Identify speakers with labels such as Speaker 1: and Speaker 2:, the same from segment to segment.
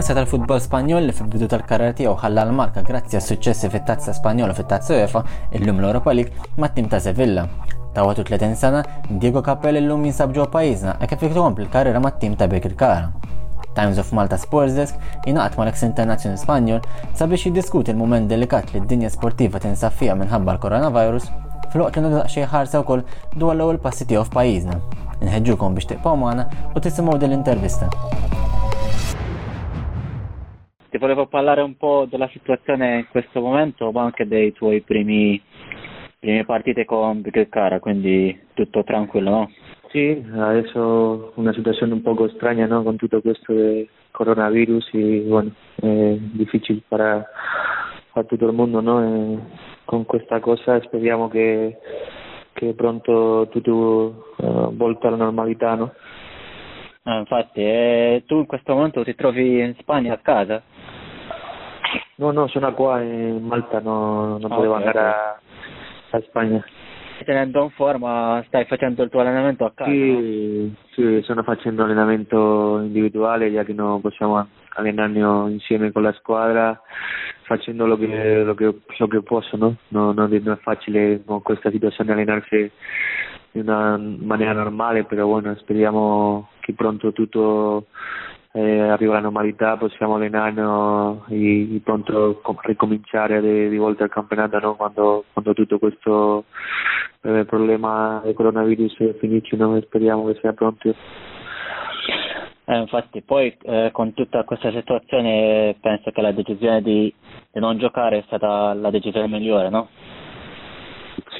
Speaker 1: Massa tal-futbol Spanjol li fil-bidu tal-karriera tiegħu ħalla l-marka grazzi għas suċċessi fit-tazza Spanjola fit-tazza UEFA illum l-Europa League mat-tim ta' Sevilla. Ta' 30 sena, Diego Capelli illum jinsab ġo pajjiżna e kif jikompli l-karriera mat-tim ta' Bekir Kara. Times of Malta Sports Desk jinaqat mal ex Internazzjoni Spanjol sabiex jiddiskuti l-moment delikat li d-dinja sportiva tinsab fija minħabba l-coronavirus fil-waqt li nagħdaq xi ħarsa wkoll dwar l-ewwel passi tiegħu f'pajjiżna. Inħeġġukom biex tiqpaw magħna u tisimgħu din l-intervista.
Speaker 2: Ti volevo parlare un po' della situazione in questo momento, ma anche dei tuoi primi, prime partite con Big Cara, quindi tutto tranquillo, no?
Speaker 3: Sí, adesso una situazione un poco extraña, ¿no? Con tutto questo del coronavirus y, bueno, eh, difficile para tutto il mondo, ¿no? Con questa cosa speriamo che, che pronto tutto uh, volta alla normalità, no?
Speaker 2: Ah, infatti, eh, tu in questo momento ti trovi in Spagna a casa?
Speaker 3: No, no, sono qua in Malta, no, non
Speaker 2: Ah,
Speaker 3: potevo
Speaker 2: ok,
Speaker 3: andare
Speaker 2: ok.
Speaker 3: a, a Spagna.
Speaker 2: Tenendo in forma, stai facendo il tuo allenamento a casa?
Speaker 3: Sì, sì, sto facendo allenamento individuale, già che non possiamo allenarmi insieme con la squadra, facendo lo che, lo che, lo che posso, no? No- non è facile con questa situazione allenarsi in una maniera normale, però bueno, speriamo che pronto tutto eh, arriva alla normalità, possiamo allenarnos e, e pronto com- ricominciare di, di volta al campionato no? quando, quando tutto questo eh, problema del coronavirus finisce, no? speriamo che sia pronto.
Speaker 2: Eh, infatti, poi eh, con tutta questa situazione penso che la decisione di, di non giocare è stata la decisione migliore, no?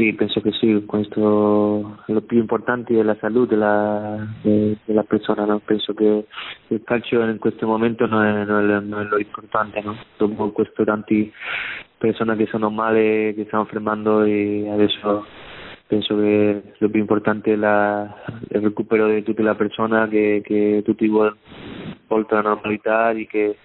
Speaker 3: Sì, penso che sì, questo lo più importante è la salute della, de- della persona, no? penso che il calcio in questo momento non è, non è- non è lo importante, no? dopo questo tanti persone che sono male, che stanno fermando e adesso penso che lo più importante è la, il recupero di tutta la persona, che, che tutti vol- voltano alla normalità e che,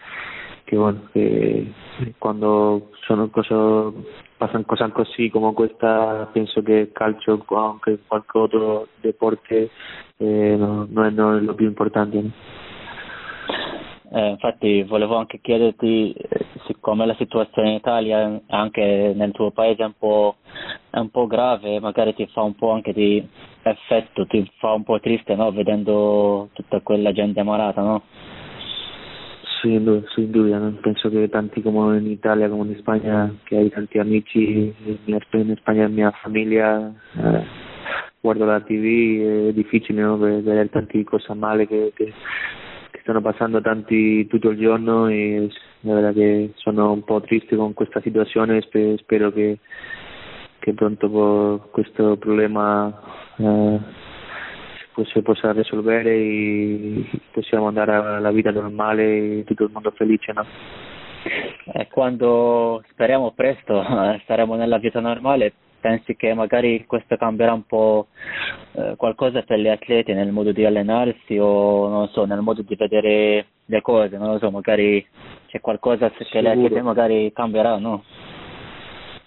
Speaker 3: che, bueno, che quando sono cose passano cose così come questa penso che il calcio o anche qualche altro deporte eh, no- non, è, non è lo più importante no?
Speaker 2: Eh, infatti volevo anche chiederti, eh, siccome la situazione in Italia anche nel tuo paese è un po', è un po' grave, magari ti fa un po' anche di effetto, ti fa un po' triste, no? Vedendo tutta quella gente malata, no?
Speaker 3: Sin duda, sin duda, ¿no? Pienso que tanto como en Italia como en España, que hay tanti amici, in in Spagna mia famiglia, eh, guardo la TV, è difficile no? Ve- vedere tante cose male che, che, che stanno passando tanti tutto il giorno e la verdad che sono un po' triste con questa situazione spe- spero che, che pronto questo problema eh, si possa risolvere possiamo andare alla vita normale tutto il mondo felice, no?
Speaker 2: E quando speriamo presto eh, saremo nella vita normale, pensi che magari questo cambierà un po' eh, qualcosa per gli atleti nel modo di allenarsi o non so, nel modo di vedere le cose, non lo so, magari c'è qualcosa che gli
Speaker 3: Sicuro.
Speaker 2: atleti magari cambierà, no?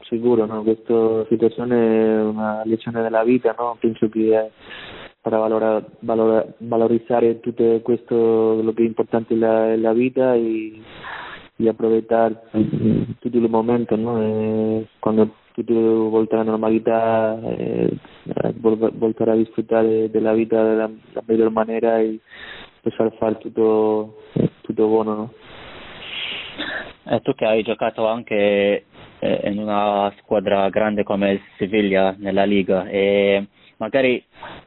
Speaker 3: Sicuro, no? Questa situazione è una lezione della vita, no? Penso che eh, para valora- valora- valorizzare tutto questo, lo che è importante nella la vita e, e mm, tutto il momento, no? E quando tutto volta alla normalità, eh, eh, vol- voltare a disfruttare della vita della, la miglior maniera e poter fare tutto, tutto buono, no?
Speaker 2: E tu che hai giocato anche eh, in una squadra grande come il Siviglia nella Liga e magari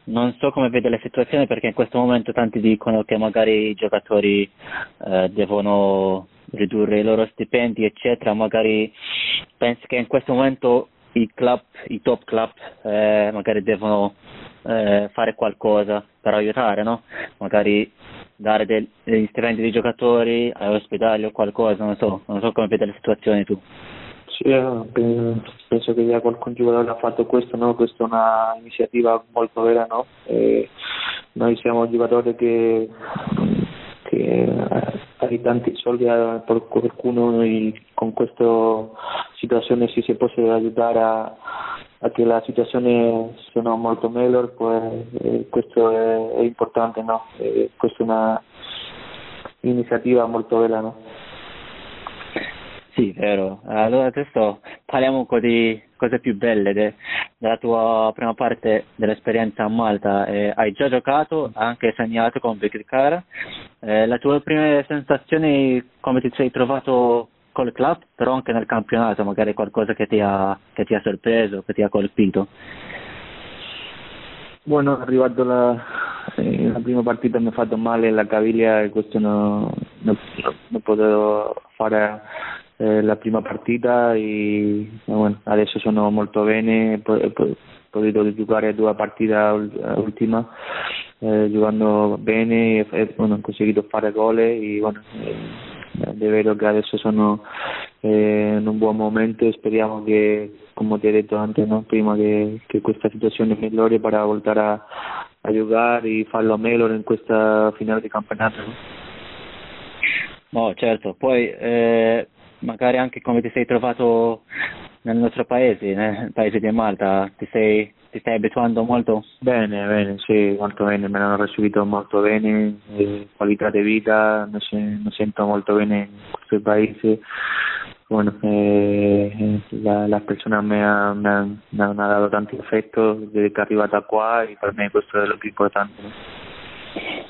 Speaker 2: non so come vede la situazione perché in questo momento tanti dicono che magari i giocatori eh, devono ridurre i loro stipendi eccetera, magari pensi che in questo momento i club, i top club eh, magari devono eh, fare qualcosa per aiutare, no? Magari dare del- degli stipendi dei giocatori agli ospedali o qualcosa, non so, non so come vede la situazione tu.
Speaker 3: Sì, pe- penso che già qualcun giocatore ha fatto questo, no? Questa è un'iniziativa molto vera, no? Noi siamo giocatori che, che eh, hai tanti soldi eh, per qualcuno e con questa situazione se si può aiutare a, a che la situazione sia molto meglio, pues, eh, questo è, è importante, no? Questa è una iniziativa molto bella, no?
Speaker 2: Sì, vero. Allora adesso parliamo un po' di cose più belle de, della tua prima parte dell'esperienza a Malta. Eh, hai già giocato, anche segnato con Bekirkara. Eh, le tue prime sensazioni, come ti sei trovato col club, però anche nel campionato, magari qualcosa che ti ha, che ti ha sorpreso, che ti ha colpito?
Speaker 3: Bueno, arrivato la, eh, la prima partita mi ha fatto male la caviglia e questo non, non, non potevo fare eh, la prima partita e bueno, adesso sono molto bene, ho, potuto giocare due partite ultima eh, giocando bene e bueno, ho conseguito fare gol e bueno, eh, è vero che adesso sono eh, in un buon momento e speriamo che, come ti ho detto anche no? prima, che, che questa situazione migliori per voltare a, a giocare e farlo meglio in questa finale di campionato.
Speaker 2: No, certo, poi eh, magari anche come ti sei trovato nel nostro paese, nel paese di Malta, ti, sei, ti stai abituando molto?
Speaker 3: Bene, bene, sì, molto bene, me l'hanno ricevuto molto bene, qualità di vita, mi, sento molto bene in questo paese. Bueno, eh, la, la persona mi ha, mi, ha, mi ha dato tanto affetto desde che è arrivata qua e per me questo è lo più importante.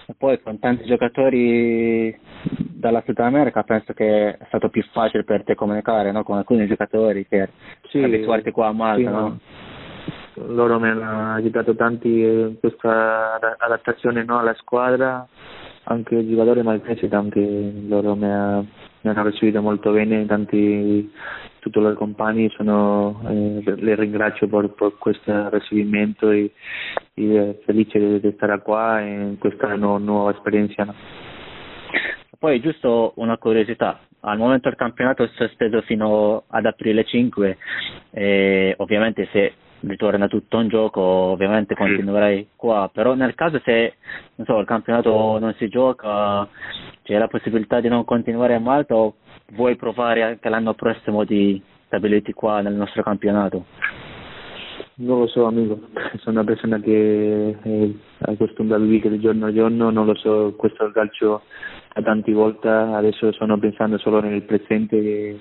Speaker 2: E poi con tanti giocatori dalla Sud America penso che è stato più facile per te comunicare no? con alcuni giocatori per sì, abituarti qua a Malta. Sì, no?
Speaker 3: Loro mi hanno aiutato tanti in questa adattazione no, alla squadra, anche i giocatori maltesi, tanti loro mi, ha, mi hanno ricevuto molto bene, tanti tutti i loro compagni sono, eh, le ringrazio per, per questo ricevimento e, e felice di, di stare qua in questa nu- nuova esperienza. No?
Speaker 2: Poi giusto una curiosità, al momento il campionato è sospeso fino ad aprile 5 e ovviamente se ritorna tutto in gioco ovviamente continuerai qua, però nel caso se so, il campionato non si gioca c'è la possibilità di non continuare a Malta o vuoi provare anche l'anno prossimo di stabilirti qua nel nostro campionato?
Speaker 3: Non lo so amico, sono una persona che è acostumata a vivere giorno a giorno, non lo so, questo è il calcio a tante volte, adesso sto pensando solo nel presente e,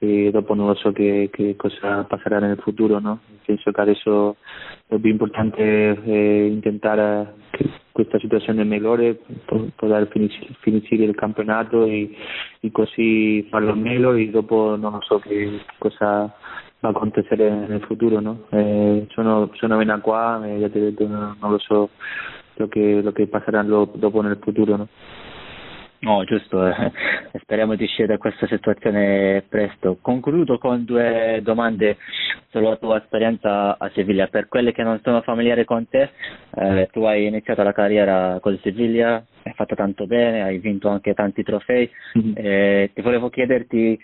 Speaker 3: e dopo non lo so che, che, cosa passerà nel futuro, no? Penso che adesso è più importante eh, tentare che questa situazione migliore, poter finire il campionato e, e, così farlo meglio e dopo non lo so che cosa acontecer nel futuro, no? Eh, sono, sono bene qua, eh, ya te detto, non, non lo so lo che, lo che passerà dopo nel futuro, no?
Speaker 2: No, giusto, eh. speriamo di uscire da questa situazione presto. Concludo con due domande sulla tua esperienza a Siviglia. Per quelle che non sono familiari con te, eh, tu hai iniziato la carriera con Siviglia, hai fatto tanto bene, hai vinto anche tanti trofei. Mm-hmm. Eh, ti volevo chiederti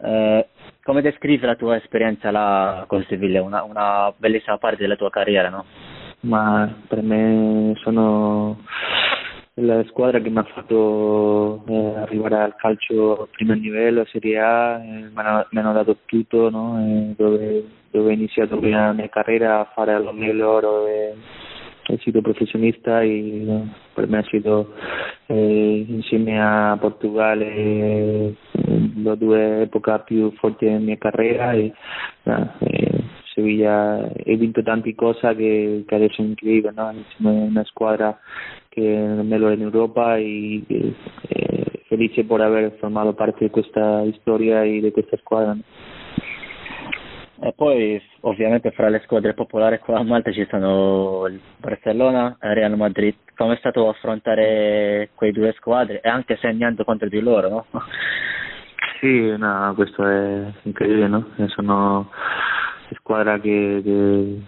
Speaker 2: eh, come descrivi la tua esperienza là con Siviglia, una, una bellissima parte della tua carriera, no?
Speaker 3: Ma per me sono la squadra che mi ha fatto eh, arrivare al calcio a primo livello, a Serie A, eh, mi, hanno, dato tutto, no? eh, dove, dove, ho iniziato la mia carriera a fare lo meglio, ho sido professionista e no, per me ha sido eh, a Portogallo eh, le due epoche più forti della mia carriera e, eh, Sevilla he vinto tante cose che, che adesso è incredibile, no? È una squadra che è meglio in Europa e, e, e felice per aver formato parte di questa storia e di questa squadra.
Speaker 2: E poi ovviamente fra le squadre popolari qua a Malta ci sono il Barcellona e Real Madrid. Come è stato affrontare quei due squadre e anche segnando contro di loro, no?
Speaker 3: Sì, no, questo è incredibile, no? Sono squadra che, che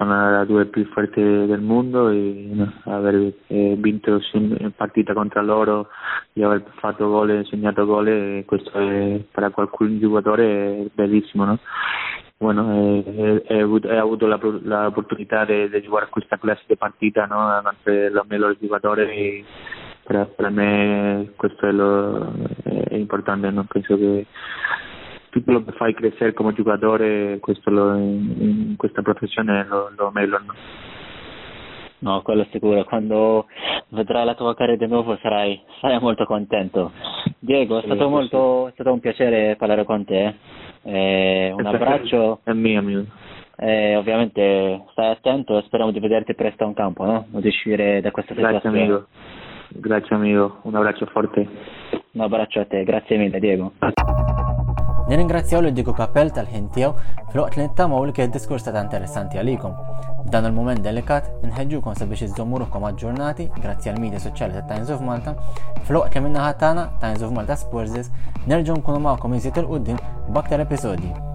Speaker 3: sono le due più forti del mondo e no, aver eh, vinto in partita contro loro e aver fatto gol e segnato gol questo è per qualcun giocatore è bellissimo no? Bueno, eh, he, he, avuto la, la oportunità di, giocare questa classe di partita no? los mejores jugadores y para, para me questo è, lo, è importante no? penso che tutto lo che fai crescere come giocatore questo lo, in, in, questa professione lo, lo meglio. No?
Speaker 2: No, quello sicuro. Quando vedrai la tua carriera di nuovo sarai, sarai molto contento. Diego, è stato, molto, è stato un piacere parlare con te. Eh, un abbraccio.
Speaker 3: È mio, amico.
Speaker 2: E ovviamente stai attento e speriamo di vederti presto in campo, no? Di uscire da questa
Speaker 3: Grazie
Speaker 2: situazione.
Speaker 3: amico. Grazie amico. Un abbraccio forte.
Speaker 2: Un abbraccio a te, grazie mille Diego.
Speaker 1: Nirringrazzjaw li Diego Kappell tal-ħin tiegħu fil-waqt li nittamaw li kien diskors ta' interessanti għalikom. Dan il-moment delikat nħeġġukom sabiex ruhkom aġġornati grazzi għal media soċjali ta' Times of Malta fil-waqt li minna ħatana Times of Malta Sports nerġgħu nkunu magħkom iżjed il-qudiem Bactéria Pesodi.